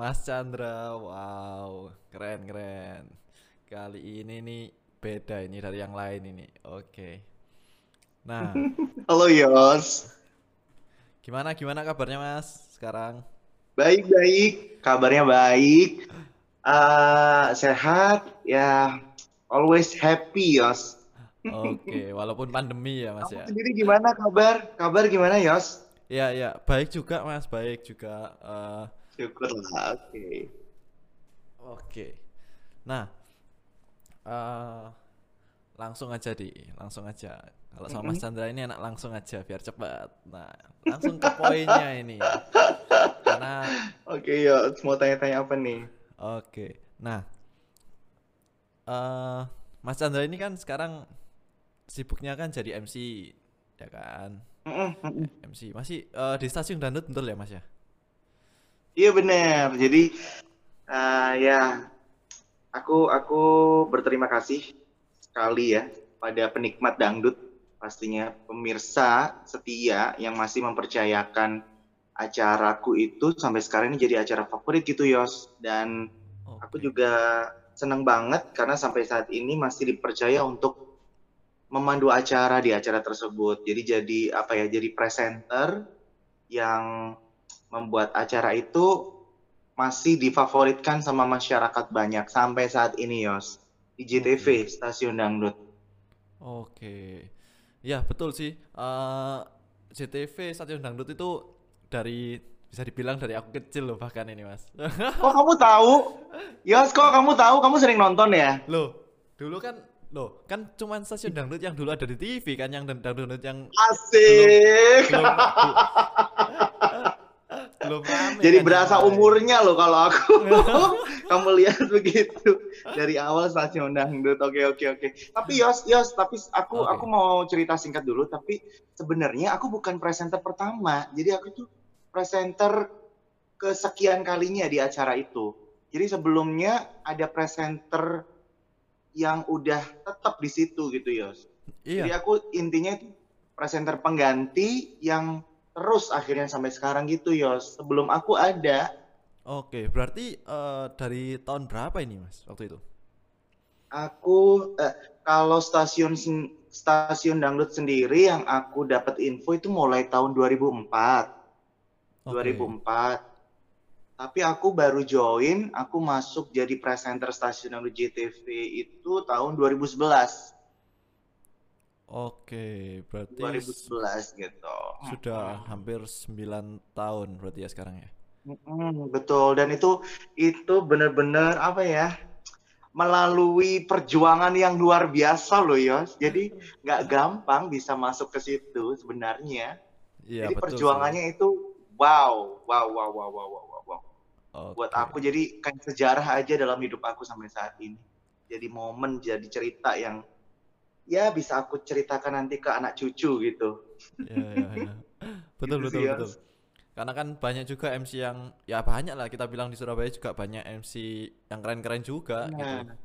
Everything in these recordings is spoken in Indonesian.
Mas Chandra, wow, keren keren. Kali ini nih beda ini dari yang lain ini. Oke. Nah, Halo Yos. gimana gimana kabarnya Mas sekarang? Baik, baik. Kabarnya baik. Eh, sehat, ya. Always happy, Yos. Oke, walaupun pandemi ya Mas Kamu ya. sendiri gimana kabar? Kabar gimana, Yos? Iya iya, baik juga Mas, baik juga. Eh, Syukurlah, oke. Oke. Nah, eh langsung aja di, langsung aja. Kalau sama Mas Chandra ini enak langsung aja biar cepat. Nah, langsung ke poinnya ini. Karena Oke, Yos. Mau tanya-tanya apa nih? oke. Nah, eh Mas Chandra ini kan sekarang sibuknya kan jadi MC, ya kan? MC masih eh, di stasiun Dangdut betul ya Mas ya? Iya benar. Jadi, eh, ya, aku aku berterima kasih sekali ya pada penikmat dangdut, pastinya pemirsa setia yang masih mempercayakan acaraku itu sampai sekarang ini jadi acara favorit gitu, Yos. Dan aku Oke. juga senang banget karena sampai saat ini masih dipercaya untuk memandu acara di acara tersebut. Jadi jadi apa ya? Jadi presenter yang membuat acara itu masih difavoritkan sama masyarakat banyak sampai saat ini, Yos. Di JTV, Stasiun Dangdut. Oke. Ya, betul sih. Eh JTV Stasiun Dangdut itu dari bisa dibilang dari aku kecil loh bahkan ini, Mas. Kok kamu tahu? Yos, kok kamu tahu? Kamu sering nonton ya? Loh, dulu kan loh, kan cuman stasiun dangdut yang dulu ada di TV kan yang dan- dangdut yang Asik. belum belum rame Jadi kan berasa lain. umurnya loh kalau aku. Kamu lihat begitu dari awal stasiun dangdut. Oke oke oke. Tapi Yos Yos, tapi aku Oke. aku mau cerita singkat dulu. Tapi sebenarnya aku bukan presenter pertama. Jadi aku tuh presenter kesekian kalinya di acara itu. Jadi sebelumnya ada presenter yang udah tetap di situ gitu Yos. Jadi Iya. aku intinya itu presenter pengganti yang terus akhirnya sampai sekarang gitu Yos. Sebelum aku ada, Oke, berarti eh, dari tahun berapa ini, Mas, waktu itu? aku eh, kalau stasiun stasiun dangdut sendiri yang aku dapat info itu mulai tahun 2004. Oke. 2004. Tapi aku baru join, aku masuk jadi presenter stasiun dangdut JTV itu tahun 2011. Oke, berarti 2011 gitu. sudah hampir 9 tahun berarti ya sekarang ya. Mm, betul dan itu itu benar-benar apa ya melalui perjuangan yang luar biasa loh Yos jadi nggak gampang bisa masuk ke situ sebenarnya Iya, jadi betul sih. perjuangannya itu wow wow wow wow wow wow wow, wow. buat aku jadi kayak sejarah aja dalam hidup aku sampai saat ini jadi momen jadi cerita yang ya bisa aku ceritakan nanti ke anak cucu gitu Iya, iya, iya. Betul, Gitu betul, sih, betul. Karena kan banyak juga MC yang ya banyak lah kita bilang di Surabaya juga banyak MC yang keren-keren juga gitu. Benar.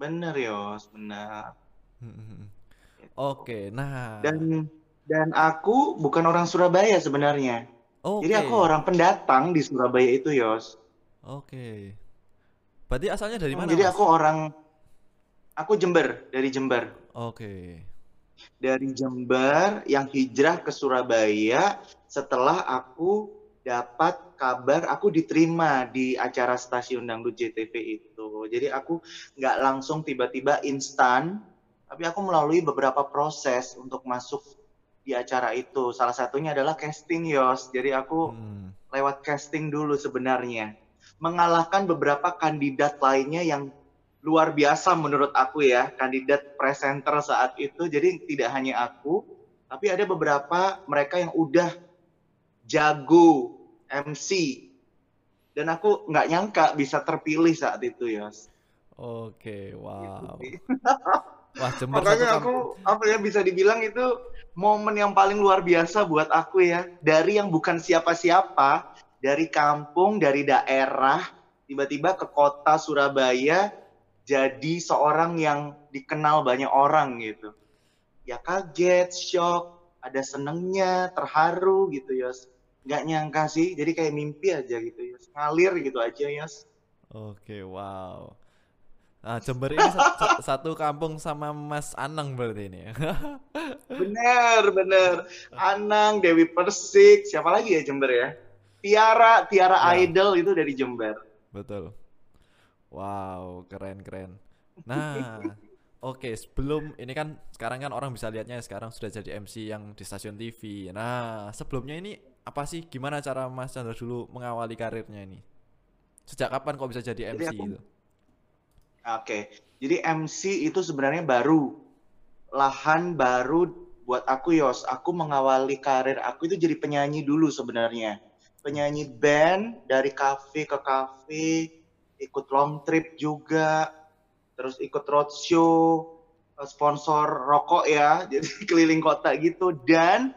bener Yos benar Hmm. Gitu. Oke, nah. dan dan aku bukan orang Surabaya sebenarnya. Oke. Jadi aku orang pendatang di Surabaya itu, Yos. Oke. Berarti asalnya dari Hmm, mana, Jadi Mas? aku orang aku Jember, dari Jember. Oke. Dari Jember yang hijrah ke Surabaya setelah aku dapat kabar aku diterima di acara stasiun dangdut JTV itu. Jadi aku nggak langsung tiba-tiba instan, tapi aku melalui beberapa proses untuk masuk di acara itu. Salah satunya adalah casting, Yos. Jadi aku Hmm. lewat casting dulu sebenarnya. Mengalahkan beberapa kandidat lainnya yang luar biasa menurut aku ya, kandidat presenter saat itu. Jadi tidak hanya aku, tapi ada beberapa mereka yang udah jago MC. Dan aku nggak nyangka bisa terpilih saat itu, Yos. Oke, wow. Gitu. Wah, Makanya aku apa ya bisa dibilang itu momen yang paling luar biasa buat aku ya. Dari yang bukan siapa-siapa, dari kampung, dari daerah, tiba-tiba ke kota Surabaya jadi seorang yang dikenal banyak orang gitu. Ya kaget, shock, ada senengnya, terharu gitu, Yos. nggak nyangka sih jadi kayak mimpi aja gitu ya ngalir gitu aja ya Oke, wow. Nah, Jember ini sa- sa- satu kampung sama Mas Anang berarti ini. bener bener Anang Dewi Persik siapa lagi ya Jember ya Tiara Tiara Ya. Idol itu dari Jember Betul. Wow, keren keren. Nah, oke sebelum ini kan sekarang kan orang bisa lihatnya sekarang sudah jadi MC yang di stasiun TV. Nah, sebelumnya ini apa sih? Gimana cara Mas Chandra dulu mengawali karirnya ini? Sejak kapan kok bisa jadi Jadi MC aku- itu? Oke, jadi MC itu sebenarnya baru lahan baru buat aku Yos. Aku mengawali karir aku itu jadi penyanyi dulu sebenarnya. Penyanyi band dari kafe ke kafe, ikut long trip juga, terus ikut roadshow, eh, sponsor rokok ya, jadi keliling kota gitu. Dan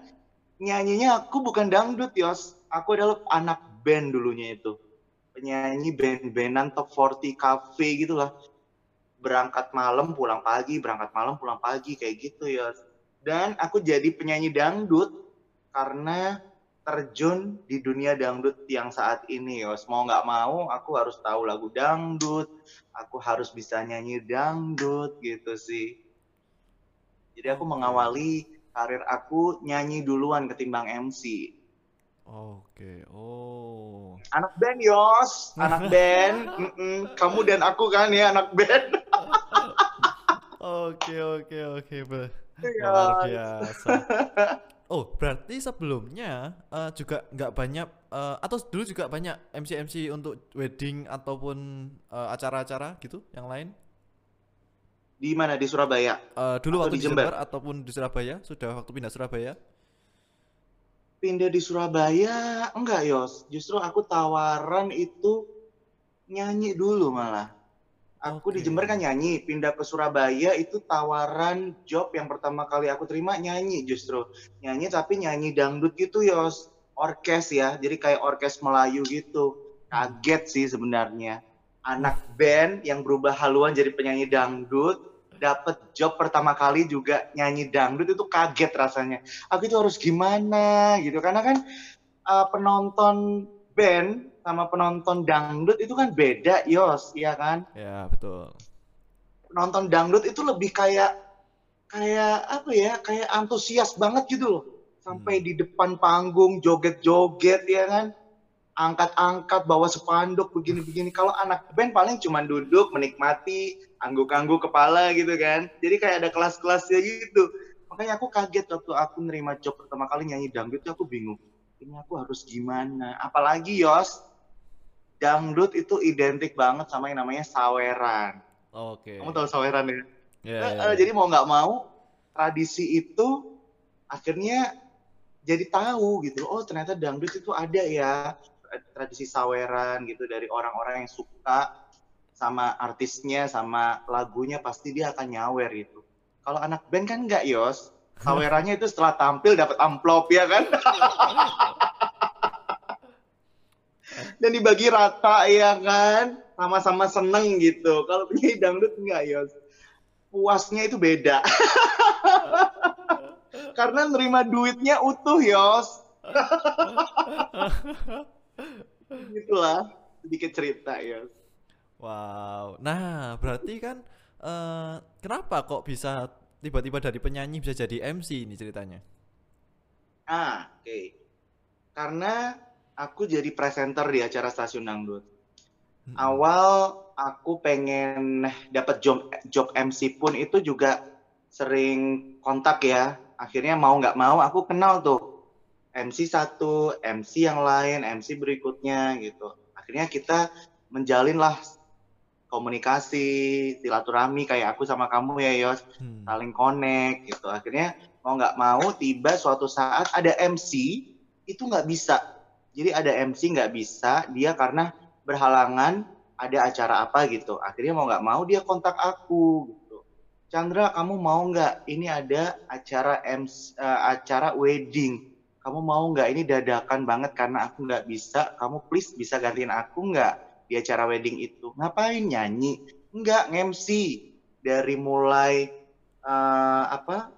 nyanyinya aku bukan dangdut Yos, aku adalah anak band dulunya itu. Penyanyi band-bandan top 40 cafe gitu lah berangkat malam pulang pagi berangkat malam pulang pagi kayak gitu ya dan aku jadi penyanyi dangdut karena terjun di dunia dangdut yang saat ini yos mau nggak mau aku harus tahu lagu dangdut aku harus bisa nyanyi dangdut gitu sih jadi aku mengawali karir aku nyanyi duluan ketimbang MC Oke, oh. anak band yos anak band Mm-mm. kamu dan aku kan ya anak band Oke, oke, oke, be- Ya. luar biasa. Oh, berarti sebelumnya eh, juga nggak banyak eh, atau dulu juga banyak MC-MC untuk wedding ataupun eh, acara-acara gitu yang lain? di mana di Surabaya Eh, dulu Atau waktu di Jember Jember? ataupun di Surabaya sudah waktu pindah Surabaya? pindah di Surabaya enggak Yos justru aku tawaran itu nyanyi dulu malah aku di Oke. Jember kan nyanyi pindah ke Surabaya itu tawaran job yang pertama kali aku terima nyanyi justru. Nyanyi tapi nyanyi dangdut gitu Yos. Orkes ya jadi kayak orkes Melayu gitu. Kaget sih sebenarnya. Anak band yang berubah haluan jadi penyanyi dangdut dapat job pertama kali juga nyanyi dangdut itu kaget rasanya. Aku itu harus gimana gitu karena kan uh, penonton band sama penonton dangdut itu kan beda Yos. Ya kan? Ya, betul. penonton dangdut itu lebih kayak kayak apa ya? Kayak antusias banget gitu loh. Sampai Hmm. di depan panggung joget-joget ya kan? Angkat-angkat bawa spanduk begini-begini. Kalau anak band paling cuma duduk menikmati angguk-angguk kepala gitu kan. Jadi kayak ada kelas-kelasnya gitu. Makanya aku kaget waktu aku nerima job pertama kali nyanyi dangdut aku bingung. Ini aku harus gimana? Apalagi Yos dangdut itu identik banget sama yang namanya saweran. Oke. kamu tahu saweran ya? Ya, Eh, ya, eh, ya. jadi mau nggak mau tradisi itu akhirnya jadi tahu gitu oh ternyata dangdut itu ada ya. Tradisi saweran gitu dari orang-orang yang suka sama artisnya sama lagunya pasti dia akan nyawer gitu. Kalau anak band kan nggak yos. Sawerannya itu setelah tampil dapat amplop ya kan dan dibagi rata ya kan? Sama-sama seneng gitu. Kalau penyanyi dangdut enggak yos puasnya itu beda. Karena nerima duitnya utuh yos. Gitulah sedikit cerita yos. Wow. Nah, berarti kan eh, kenapa kok bisa tiba-tiba dari penyanyi bisa jadi MC ini ceritanya? ah oke. Karena aku jadi presenter di acara stasiun dangdut. Mm-mm. awal aku pengen dapat job job MC pun itu juga sering kontak ya. Akhirnya mau nggak mau aku kenal tuh. MC satu MC yang lain MC berikutnya gitu. Akhirnya kita menjalin lah komunikasi silaturahmi kayak aku sama kamu ya Yos. Hmm. saling connect gitu. Akhirnya mau nggak mau tiba suatu saat ada MC itu nggak bisa jadi ada MC nggak bisa dia karena berhalangan ada acara apa gitu. Akhirnya mau nggak mau dia kontak aku gitu. Chandra kamu mau nggak? Ini ada acara MC, eh, acara wedding. Kamu mau nggak? Ini dadakan banget karena aku nggak bisa. Kamu please bisa gantiin aku nggak di acara wedding itu? Ngapain nyanyi? Nggak nge-MC dari mulai eh, apa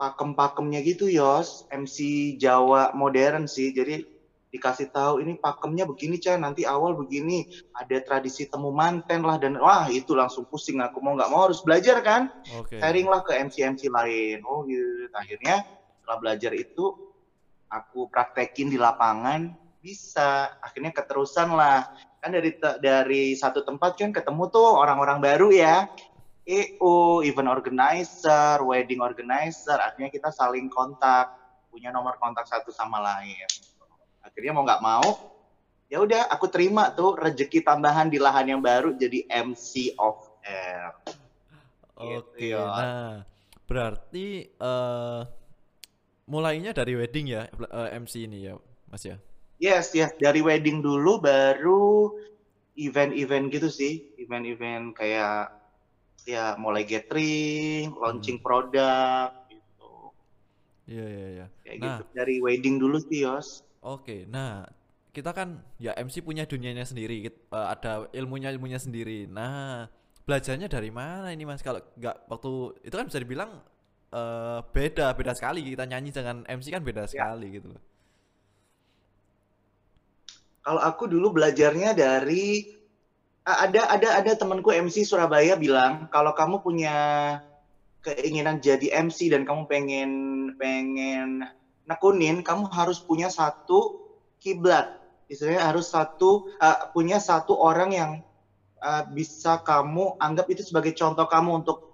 pakem-pakemnya gitu Yos. MC Jawa modern sih. Jadi dikasih tahu ini pakemnya begini Cah nanti awal begini. Ada tradisi temu manten lah. Dan wah itu langsung pusing. Aku mau nggak mau harus belajar kan? Oke. sharing lah ke MC MC lain. Oh gitu akhirnya setelah belajar itu aku praktekin di lapangan. Bisa. Akhirnya keterusan lah. Kan dari dari satu tempat kan ketemu tuh orang-orang baru ya. EO, event organizer, wedding organizer, akhirnya kita saling kontak, punya nomor kontak satu sama lain. Akhirnya mau nggak mau, ya udah aku terima tuh rezeki tambahan di lahan yang baru jadi MC of air. Oke. Gitu, ya. Nah, berarti eh mulainya dari wedding ya eh, MC ini ya, Mas ya. Yes, yes, dari wedding dulu baru event-event gitu sih, event-event kayak ya mulai gathering, launching produk gitu. Iya, iya, iya. Kayak Nah. gitu. Dari wedding dulu sih, Yos. Oke, nah kita kan ya MC punya dunianya sendiri, kit- eh, ada ilmunya ilmunya sendiri. Nah, belajarnya dari mana ini Mas? Kalau nggak waktu itu kan bisa dibilang eh, beda, beda sekali kita nyanyi dengan MC kan beda sekali gitu loh. Kalau aku dulu belajarnya dari ada ada ada temanku MC Surabaya bilang kalau kamu punya keinginan jadi MC dan kamu pengen pengen nekunin, kamu harus punya satu kiblat. Istilahnya harus satu uh, punya satu orang yang uh, bisa kamu anggap itu sebagai contoh kamu untuk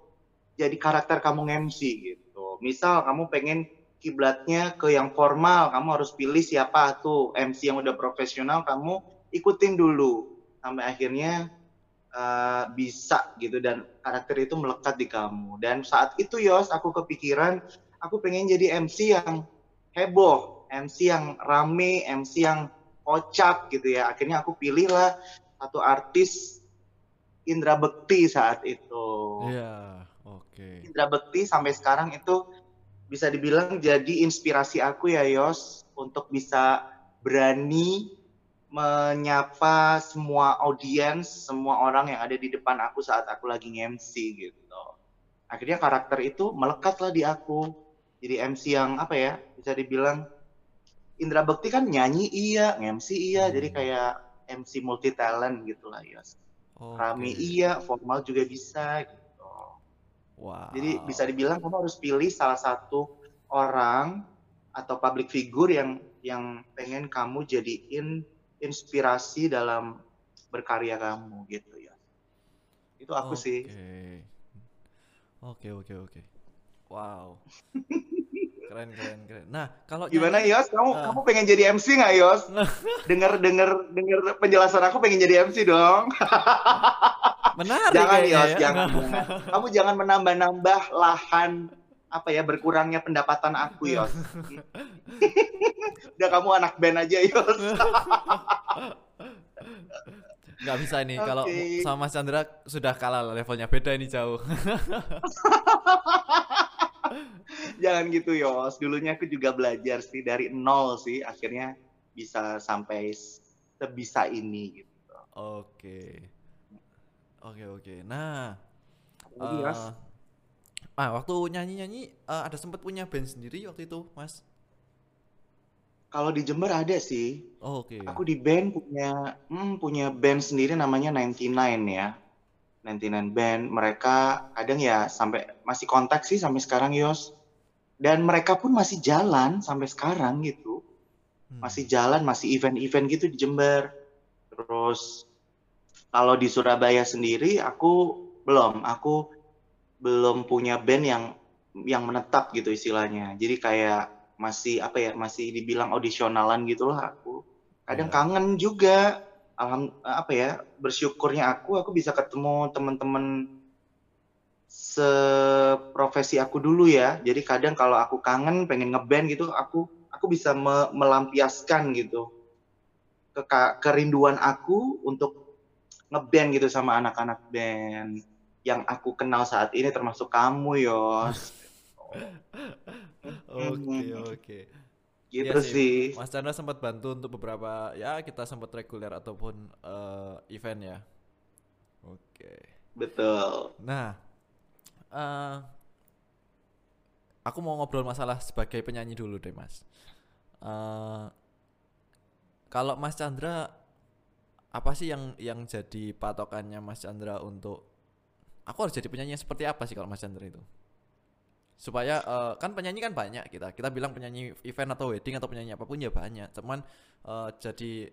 jadi karakter kamu MC gitu. Misal kamu pengen kiblatnya ke yang formal, kamu harus pilih siapa tuh MC yang udah profesional, kamu ikutin dulu sampai akhirnya uh, bisa gitu dan karakter itu melekat di kamu. Dan saat itu Yos, aku kepikiran aku pengen jadi MC yang heboh, MC yang rame, MC yang kocak gitu ya. Akhirnya aku pilihlah satu artis Indra Bekti saat itu. Iya, oke. Indra Bekti sampai sekarang itu bisa dibilang jadi inspirasi aku ya Yos untuk bisa berani menyapa semua audiens, semua orang yang ada di depan aku saat aku lagi nge-MC gitu. Akhirnya karakter itu melekatlah di aku. Jadi MC yang apa ya, bisa dibilang Indra Bekti kan nyanyi iya, nge-MC iya, Hmm. jadi kayak MC multi talent gitu lah. Oke. Rame iya, formal juga bisa gitu. Wow. Jadi bisa dibilang kamu harus pilih salah satu orang atau public figure yang yang pengen kamu jadiin inspirasi dalam berkarya kamu gitu ya. Itu aku sih. Oke, oke, oke. Wow. Keren, keren, keren. Nah, kalau Gimana nyanyi- Yos? Kamu Ah. kamu pengen jadi MC nggak Yos? Dengar dengar dengar penjelasan aku pengen jadi MC dong. menarik jangan Yos, ya. jangan, jangan. Kamu jangan menambah-nambah lahan apa ya berkurangnya pendapatan aku Yos. Udah kamu anak band aja Yos. Nggak bisa ini kalau Oke. sama Mas Chandra sudah kalah lah, levelnya beda ini jauh. Jangan gitu Yos. Dulunya aku juga belajar sih dari nol sih. Akhirnya bisa sampai sebisa ini gitu. Oke. Oke, oke. Nah, Apalagi, Yos? eh, ah waktu nyanyi-nyanyi eh, ada sempat punya band sendiri waktu itu, Mas? Kalau di Jember ada sih. Oh, oke. Aku di band punya hmm, punya band sendiri namanya 99 ya. 99 band. Mereka kadang ya sampai masih kontak sih sampai sekarang Yos. Dan mereka pun masih jalan sampai sekarang gitu. Hmm. Masih jalan, masih event-event gitu di Jember. Terus kalau di Surabaya sendiri aku belum, aku belum punya band yang yang menetap gitu istilahnya. Jadi kayak masih apa ya, masih dibilang audisionalan gitulah aku. Kadang Iya. kangen juga. Alham apa ya, bersyukurnya aku aku bisa ketemu teman-teman seprofesi aku dulu ya. Jadi kadang kalau aku kangen pengen ngeband gitu, aku aku bisa me- melampiaskan gitu ke kerinduan aku untuk ngeband gitu sama anak-anak band yang aku kenal saat ini termasuk kamu Yos Oke, oke. gitu Iya sih. Mas Chandra sempat bantu untuk beberapa ya kita sempat reguler ataupun eh, event ya. Oke. Betul. Nah, eh aku mau ngobrol masalah sebagai penyanyi dulu deh mas. Uh, kalau Mas Chandra apa sih yang yang jadi patokannya Mas Chandra untuk aku harus jadi penyanyi yang seperti apa sih kalau Mas Chandra itu? Supaya uh, kan penyanyi kan banyak kita. Kita bilang penyanyi event atau wedding atau penyanyi apa pun ya banyak. Cuman uh, jadi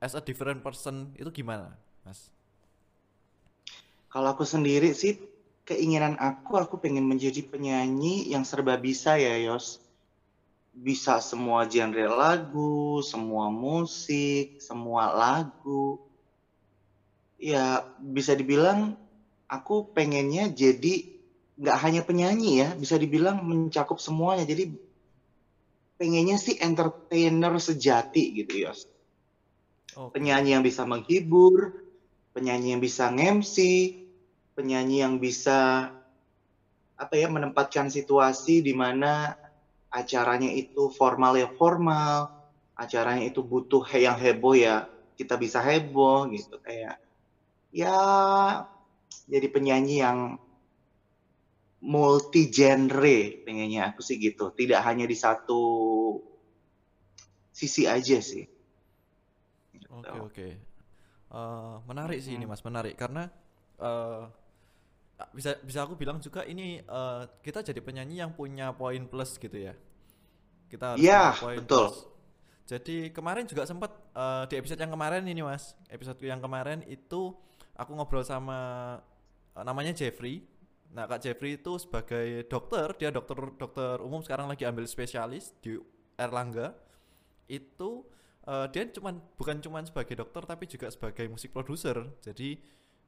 as a different person itu gimana, Mas? Kalau aku sendiri sih keinginan aku aku pengen menjadi penyanyi yang serba bisa ya, Yos. Bisa semua genre lagu, semua musik, semua lagu. Ya, bisa dibilang aku pengennya jadi nggak hanya penyanyi ya, bisa dibilang mencakup semuanya. Jadi pengennya sih entertainer sejati gitu Yos. Okay. Penyanyi yang bisa menghibur, penyanyi yang bisa nge-MC, penyanyi yang bisa apa ya menempatkan situasi di mana acaranya itu formal ya formal, acaranya itu butuh yang heboh ya kita bisa heboh gitu. Kayak ya jadi penyanyi yang multi genre pengennya aku sih gitu. Tidak hanya di satu sisi aja sih. Oke okay, oke. Okay. uh, eh, menarik sih ini mas menarik. Karena uh, bisa bisa aku bilang juga ini uh, kita jadi penyanyi yang punya poin plus gitu ya. Kita harus ya, poin betul. plus. Jadi kemarin juga sempat uh, di episode yang kemarin ini Mas, episode yang kemarin itu aku ngobrol sama uh, namanya Jeffrey. Nah, Kak Jeffrey itu sebagai dokter, dia dokter dokter umum sekarang lagi ambil spesialis di Erlangga. Itu uh, dia cuman bukan cuman sebagai dokter tapi juga sebagai musik produser. Jadi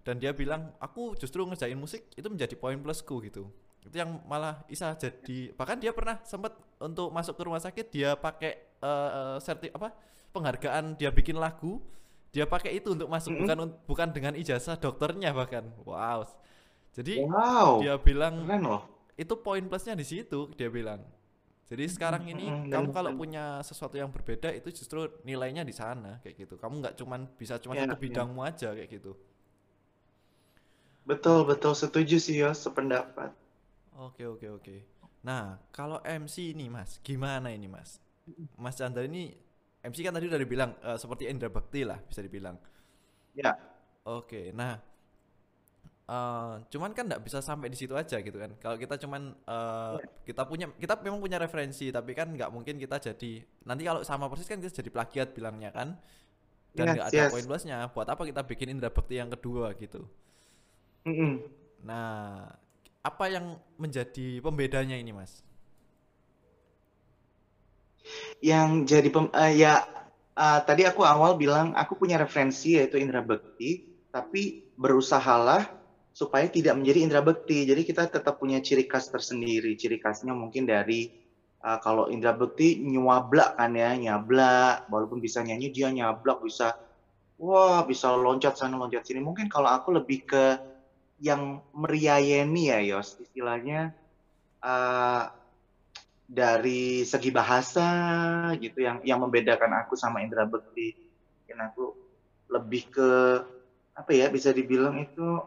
dan dia bilang aku justru ngerjain musik itu menjadi poin plusku gitu itu yang malah Isa jadi bahkan dia pernah sempat untuk masuk ke rumah sakit dia pakai uh, serti apa penghargaan dia bikin lagu dia pakai itu untuk masuk mm -hmm. bukan bukan dengan ijazah dokternya bahkan wow jadi wow. dia bilang itu poin plusnya di situ dia bilang jadi sekarang ini mm -hmm. kamu kalau punya sesuatu yang berbeda itu justru nilainya di sana kayak gitu kamu nggak cuman bisa cuma yeah, satu ya. bidangmu yeah. aja kayak gitu Betul, betul setuju sih ya sependapat. Oke, oke, oke. Nah, kalau MC ini Mas, gimana ini Mas? Mas Chandra ini MC kan tadi udah dibilang uh, seperti Indra Bakti lah bisa dibilang. Ya. Oke, nah uh, cuman kan nggak bisa sampai di situ aja gitu kan. Kalau kita cuman uh, kita punya kita memang punya referensi tapi kan nggak mungkin kita jadi nanti kalau sama persis kan kita jadi plagiat bilangnya kan dan nggak yes, ada yes. poin plusnya. Buat apa kita bikin Indra Bakti yang kedua gitu? Mm -mm. Nah, apa yang menjadi pembedanya ini, Mas? Yang jadi pem, uh, ya uh, tadi aku awal bilang aku punya referensi yaitu Indra Bekti, tapi berusahalah supaya tidak menjadi Indra Bekti. Jadi kita tetap punya ciri khas tersendiri. Ciri khasnya mungkin dari uh, kalau Indra Bekti nyuablak kan ya, nyablak, walaupun bisa nyanyi dia nyablak bisa wah bisa loncat sana loncat sini. Mungkin kalau aku lebih ke yang meriayeni ya Yos. Istilahnya uh, dari segi bahasa gitu yang yang membedakan aku sama Indra Bekti. Mungkin aku lebih ke apa ya bisa dibilang itu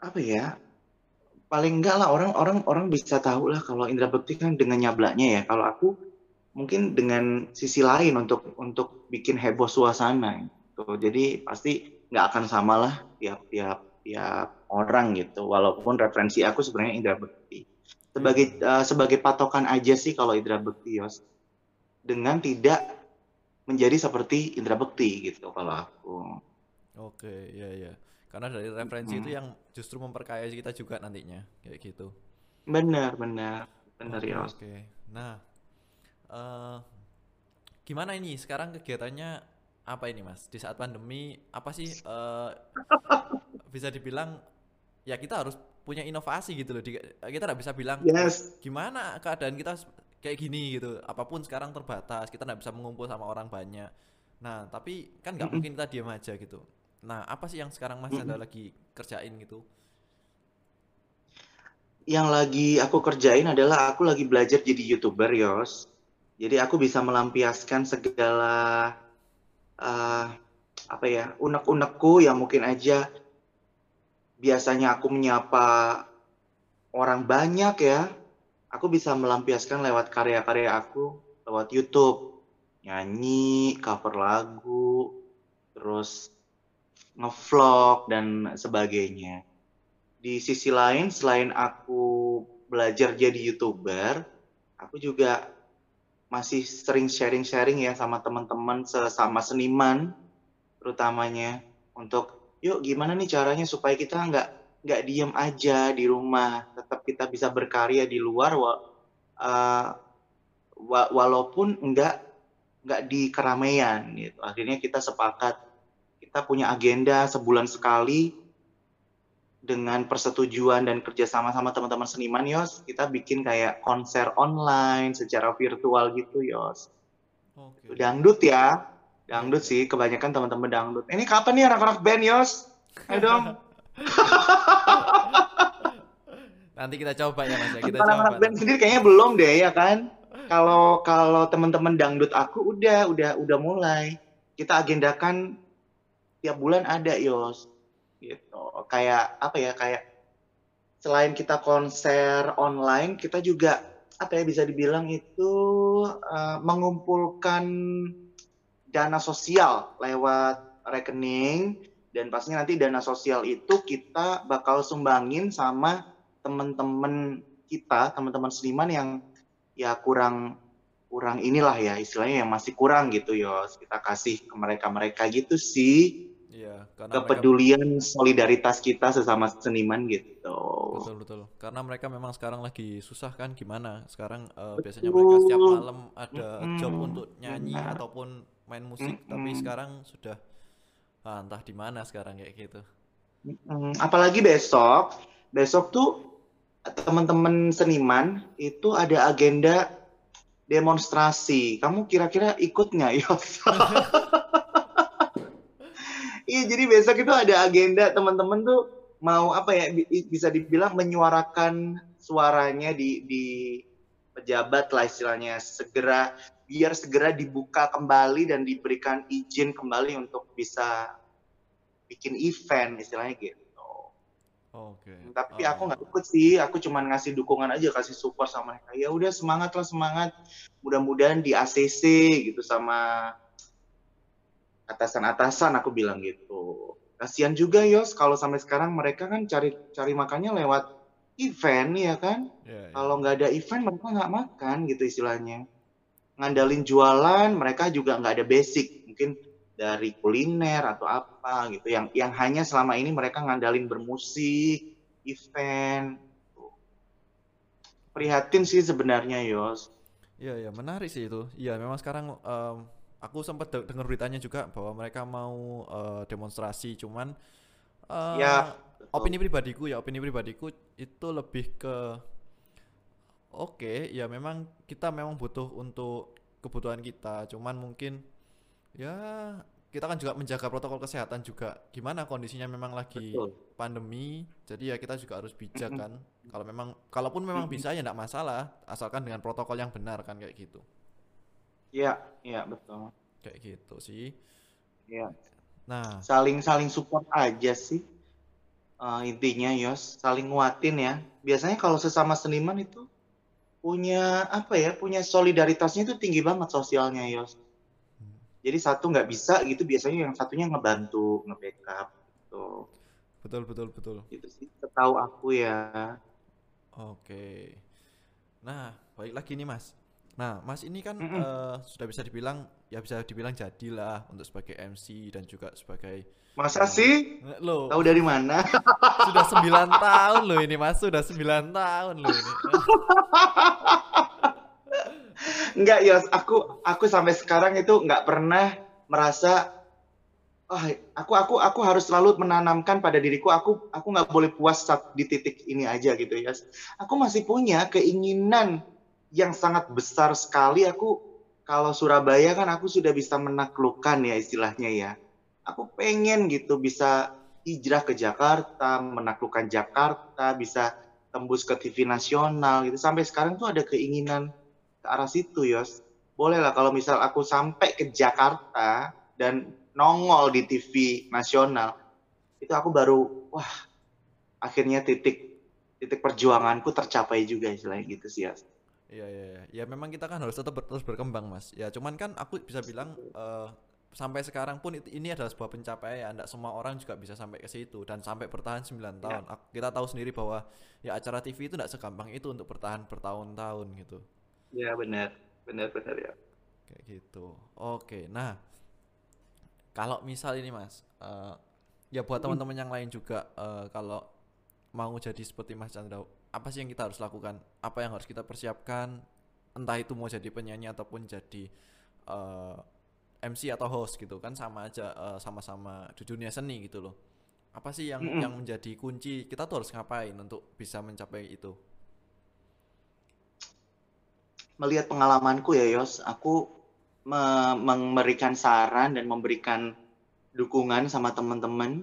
apa ya paling enggak lah orang orang orang bisa tahu lah kalau Indra Bekti kan dengan nyablaknya ya. Kalau aku mungkin dengan sisi lain untuk untuk bikin heboh suasana gitu. Jadi pasti nggak akan sama lah tiap-tiap tiap orang gitu. Walaupun referensi aku sebenarnya Indra Bekti. Sebagai uh, sebagai patokan aja sih kalau Indra Bekti Yos. Dengan tidak menjadi seperti Indra Bekti gitu kalau aku. Oke ya ya karena dari referensi hmm. itu yang justru memperkaya kita juga nantinya kayak gitu. Benar benar. Benar ya oke. Nah uh, gimana ini? Sekarang kegiatannya apa ini mas? Di saat pandemi apa sih uh, bisa dibilang ya kita harus punya inovasi gitu loh. Kita nggak bisa bilang yes. gimana keadaan kita kayak gini gitu. Apa pun sekarang terbatas kita nggak bisa mengumpul sama orang banyak. Nah tapi kan nggak mm -hmm. mungkin kita diam aja gitu. Nah apa sih yang sekarang mas mm -hmm. lagi kerjain gitu? Yang lagi aku kerjain adalah aku lagi belajar jadi youtuber yos. Jadi aku bisa melampiaskan segala uh, apa ya unek-unekku yang mungkin aja biasanya aku menyapa orang banyak ya. Aku bisa melampiaskan lewat karya-karya aku lewat YouTube. Nyanyi, cover lagu, terus ngevlog dan sebagainya. Di sisi lain selain aku belajar jadi YouTuber, aku juga masih sering sharing-sharing ya sama teman-teman sesama seniman terutamanya. Untuk yuk gimana nih caranya supaya kita nggak nggak diem aja di rumah? Tetap kita bisa berkarya di luar wa, uh, wa, walaupun nggak nggak di keramaian gitu. Akhirnya kita sepakat kita punya agenda sebulan sekali dengan persetujuan dan kerjasama sama teman-teman seniman Yos, kita bikin kayak konser online secara virtual gitu Yos. Okay. Dangdut ya, dangdut sih kebanyakan teman-teman dangdut. Ini kapan nih anak-anak band Yos? Ayo dong. Nanti kita coba ya Mas ya. Kita anak-anak band sendiri kayaknya belum deh ya kan. Kalau kalau teman-teman dangdut aku udah udah udah mulai. Kita agendakan tiap bulan ada Yos gitu. Kayak apa ya kayak selain kita konser online kita juga apa ya bisa dibilang itu uh, mengumpulkan dana sosial lewat rekening. Dan pastinya nanti dana sosial itu kita bakal sumbangin sama teman-teman kita teman-teman seniman yang ya kurang kurang inilah ya istilahnya yang masih kurang gitu yos. Kita kasih ke mereka mereka gitu sih Iya, karena kepedulian mereka... solidaritas kita sesama seniman gitu. Betul betul. Karena mereka memang sekarang lagi susah kan gimana? Sekarang uh, biasanya mereka setiap malam ada hmm. job untuk nyanyi hmm. ataupun main musik, hmm. tapi sekarang sudah ah, entah di mana sekarang kayak gitu. Apalagi besok, besok tuh teman-teman seniman itu ada agenda demonstrasi. Kamu kira-kira ikut nggak, Yos? Iya, jadi besok itu ada agenda teman-teman tuh mau apa ya bisa dibilang menyuarakan suaranya di di pejabat lah istilahnya segera biar segera dibuka kembali dan diberikan izin kembali untuk bisa bikin event istilahnya gitu. Oke. Okay. Tapi oh. aku nggak ikut sih, aku cuma ngasih dukungan aja, kasih support sama mereka. Ya udah semangat lah semangat. Mudah-mudahan di ACC gitu sama atasan-atasan aku bilang gitu. Kasihan juga Yos kalau sampai sekarang mereka kan cari cari makannya lewat event ya kan. Yeah, yeah. Kalau nggak ada event mereka nggak makan gitu istilahnya. Ngandalin jualan mereka juga nggak ada basic mungkin dari kuliner atau apa gitu yang yang hanya selama ini mereka ngandalin bermusik, event. Prihatin sih sebenarnya Yos. Iya ya menarik sih itu. Iya memang sekarang um, aku sempat de dengar beritanya juga bahwa mereka mau uh, demonstrasi cuman uh, ya opini pribadiku ya opini pribadiku itu lebih ke oke okay, ya memang kita memang butuh untuk kebutuhan kita cuman mungkin ya kita kan juga menjaga protokol kesehatan juga. Gimana kondisinya memang lagi Betul. pandemi jadi ya kita juga harus bijak kan. Kalau memang kalaupun memang bisa ya tidak masalah asalkan dengan protokol yang benar kan kayak gitu Iya, iya betul. Kayak gitu sih. Iya. Nah, saling saling support aja sih. Uh, intinya Yos, saling nguatin ya. Biasanya kalau sesama seniman itu punya apa ya, punya solidaritasnya itu tinggi banget sosialnya Yos. Hmm. Jadi satu nggak bisa gitu, biasanya yang satunya ngebantu, nge-backup gitu. Betul betul betul. Itu sih, setahu aku ya. Oke. Nah, baik lagi nih Mas. Nah, Mas ini kan mm -mm. Uh, sudah bisa dibilang ya bisa dibilang jadilah untuk sebagai MC dan juga sebagai Masa uh, sih? Lo tahu dari mana? sudah sembilan tahun loh ini Mas, sudah sembilan tahun loh ini. Enggak, Yos, aku aku sampai sekarang itu nggak pernah merasa oh, aku aku aku harus selalu menanamkan pada diriku aku aku nggak boleh puas di titik ini aja gitu ya. Aku masih punya keinginan yang sangat besar sekali aku kalau Surabaya kan aku sudah bisa menaklukkan ya istilahnya ya. Aku pengen gitu bisa hijrah ke Jakarta, menaklukkan Jakarta, bisa tembus ke TV nasional gitu. Sampai sekarang tuh ada keinginan ke arah situ, Yos. Boleh lah kalau misal aku sampai ke Jakarta dan nongol di TV nasional, itu aku baru wah akhirnya titik titik perjuanganku tercapai juga istilahnya gitu sih ya. Iya, iya, iya. Ya memang kita kan harus tetap ber- terus berkembang, Mas. Ya cuman kan aku bisa bilang eh, sampai sekarang pun ini adalah sebuah pencapaian. Tidak semua orang juga bisa sampai ke situ dan sampai bertahan 9 tahun. Ak- Kita tahu sendiri bahwa ya acara TV itu tidak segampang itu untuk bertahan bertahun-tahun gitu. Ya benar, benar benar ya. Kayak gitu. Oke, nah kalau misal ini Mas, eh, ya buat teman-teman yang lain juga eh, kalau mau jadi seperti Mas Chandra, apa sih yang kita harus lakukan? Apa yang harus kita persiapkan? Entah itu mau jadi penyanyi ataupun jadi eh, MC atau host gitu kan sama aja eh, sama-sama di dunia seni gitu loh. Apa sih yang Mm-mm. yang menjadi kunci kita tuh harus ngapain untuk bisa mencapai itu? Melihat pengalamanku ya Yos, aku me- memberikan saran dan memberikan dukungan sama teman-teman.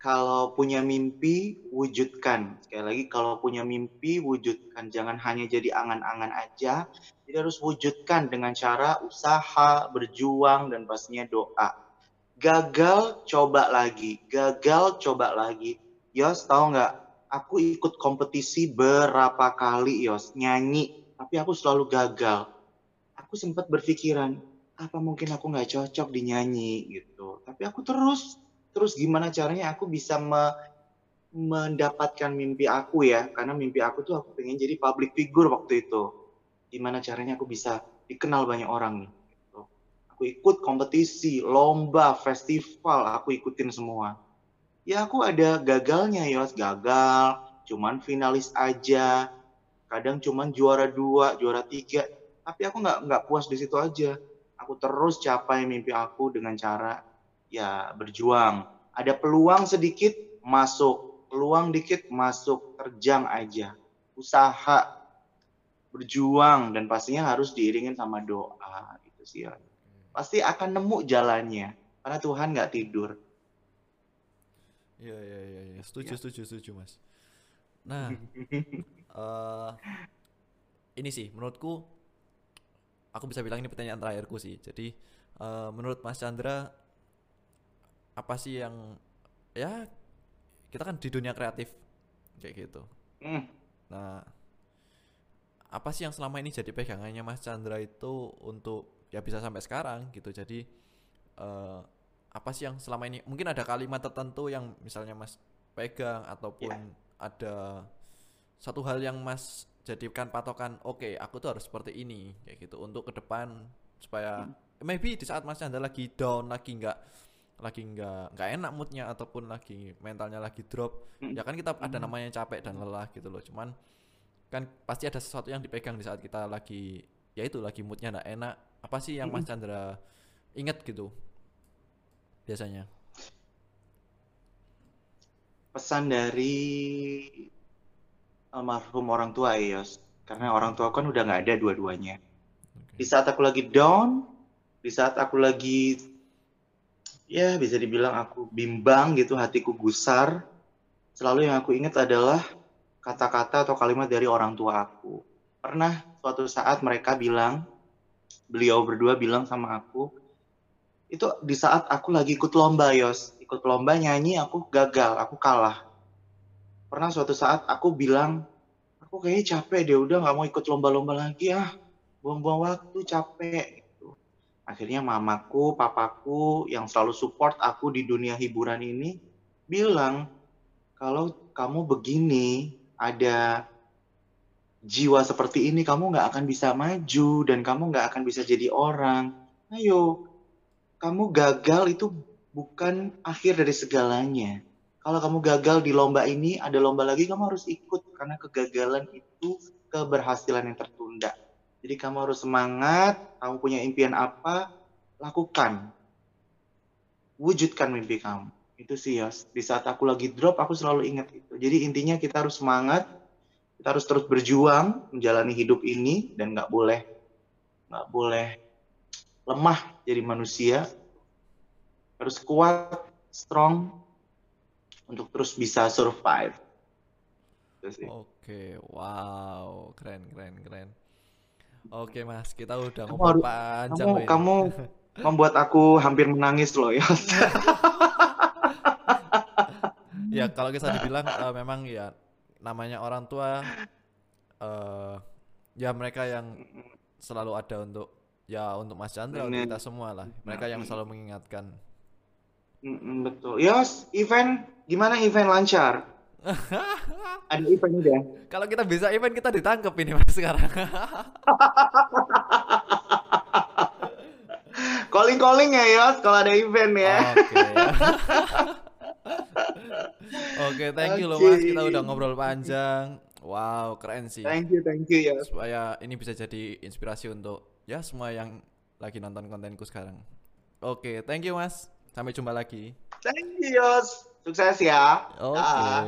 Kalau punya mimpi, wujudkan. Sekali lagi, kalau punya mimpi, wujudkan. Jangan hanya jadi angan-angan aja. Jadi harus wujudkan dengan cara usaha, berjuang, dan pastinya doa. Gagal, coba lagi. Gagal, coba lagi. Yos, tahu nggak? Aku ikut kompetisi berapa kali, Yos. Nyanyi, tapi aku selalu gagal. Aku sempat berpikiran, apa mungkin aku nggak cocok di nyanyi gitu. Tapi aku terus, terus gimana caranya aku bisa me- mendapatkan mimpi aku ya. Karena mimpi aku tuh aku pengen jadi public figure waktu itu. Gimana caranya aku bisa dikenal banyak orang nih. gitu. Aku ikut kompetisi, lomba, festival, aku ikutin semua. Ya aku ada gagalnya Yos, gagal, cuman finalis aja. Kadang cuman juara dua, juara tiga. Tapi aku nggak nggak puas di situ aja. Aku terus capai mimpi aku dengan cara ya berjuang. Ada peluang sedikit masuk, peluang dikit masuk, terjang aja. Usaha, berjuang dan pastinya harus diiringin sama doa itu sih ya. Pasti akan nemu jalannya karena Tuhan nggak tidur. Iya iya iya iya. Setuju Ya. setuju setuju Mas. Nah, eh ini sih menurutku aku bisa bilang ini pertanyaan terakhirku sih. Jadi eh, menurut Mas Chandra apa sih yang ya kita kan di dunia kreatif kayak gitu. Hmm, Nah, apa sih yang selama ini jadi pegangannya Mas Chandra itu untuk ya bisa sampai sekarang gitu. Jadi eh, apa sih yang selama ini mungkin ada kalimat tertentu yang misalnya Mas pegang ataupun ada satu hal yang Mas jadikan patokan, oke, aku tuh harus seperti ini kayak gitu untuk ke depan supaya maybe di saat Mas Chandra lagi down, lagi nggak lagi nggak nggak enak moodnya ataupun lagi mentalnya lagi drop Hmm. ya kan kita ada namanya capek dan lelah gitu loh cuman kan pasti ada sesuatu yang dipegang di saat kita lagi ya itu lagi moodnya nggak enak apa sih yang Mas Chandra inget gitu biasanya pesan dari almarhum orang tua ya, Yos. Karena orang tua kan udah nggak ada dua-duanya. Oke. Di saat aku lagi down, di saat aku lagi ya bisa dibilang aku bimbang gitu, hatiku gusar, selalu yang aku ingat adalah kata-kata atau kalimat dari orang tua aku. Pernah suatu saat mereka bilang, beliau berdua bilang sama aku, itu di saat aku lagi ikut lomba, Yos. Ikut lomba nyanyi, aku gagal, aku kalah. Pernah suatu saat aku bilang, aku kayaknya capek deh, udah nggak mau ikut lomba-lomba lagi ah. Buang-buang waktu, capek. Akhirnya mamaku, papaku yang selalu support aku di dunia hiburan ini, bilang, kalau kamu begini, ada jiwa seperti ini, kamu nggak akan bisa maju dan kamu nggak akan bisa jadi orang. Ayo, kamu gagal itu bukan akhir dari segalanya. Kalau kamu gagal di lomba ini, ada lomba lagi, kamu harus ikut karena kegagalan itu keberhasilan yang tertunda. Jadi kamu harus semangat, kamu punya impian apa, lakukan. Wujudkan mimpi kamu. Itu sih ya. Di saat aku lagi drop, aku selalu ingat itu. Jadi intinya kita harus semangat, kita harus terus berjuang menjalani hidup ini dan nggak boleh nggak boleh lemah jadi manusia harus kuat strong untuk terus bisa survive. Oke, wow, keren, keren, keren. Oke mas, kita udah Kamu ngobrol harus- panjang kamu ini. kamu membuat aku hampir menangis loh ya Ya kalau kita dibilang eh, memang ya namanya orang tua eh ya mereka yang selalu ada untuk ya untuk Mas Chandra untuk kita semua lah mereka yang selalu mengingatkan betul. Yos, event gimana event lancar? Ada event udah. kalau kita bisa event kita ditangkap ini mas sekarang. Calling calling ya Yos kalau ada event ya. oke oke thank you loh mas. Kita udah ngobrol panjang. Wow keren sih. Thank you, thank you Yos. supaya ini bisa jadi inspirasi untuk ya semua yang lagi nonton kontenku sekarang. Oke thank you mas. Sampai jumpa lagi. Thank you Yos. Sukses ya. oke Dah.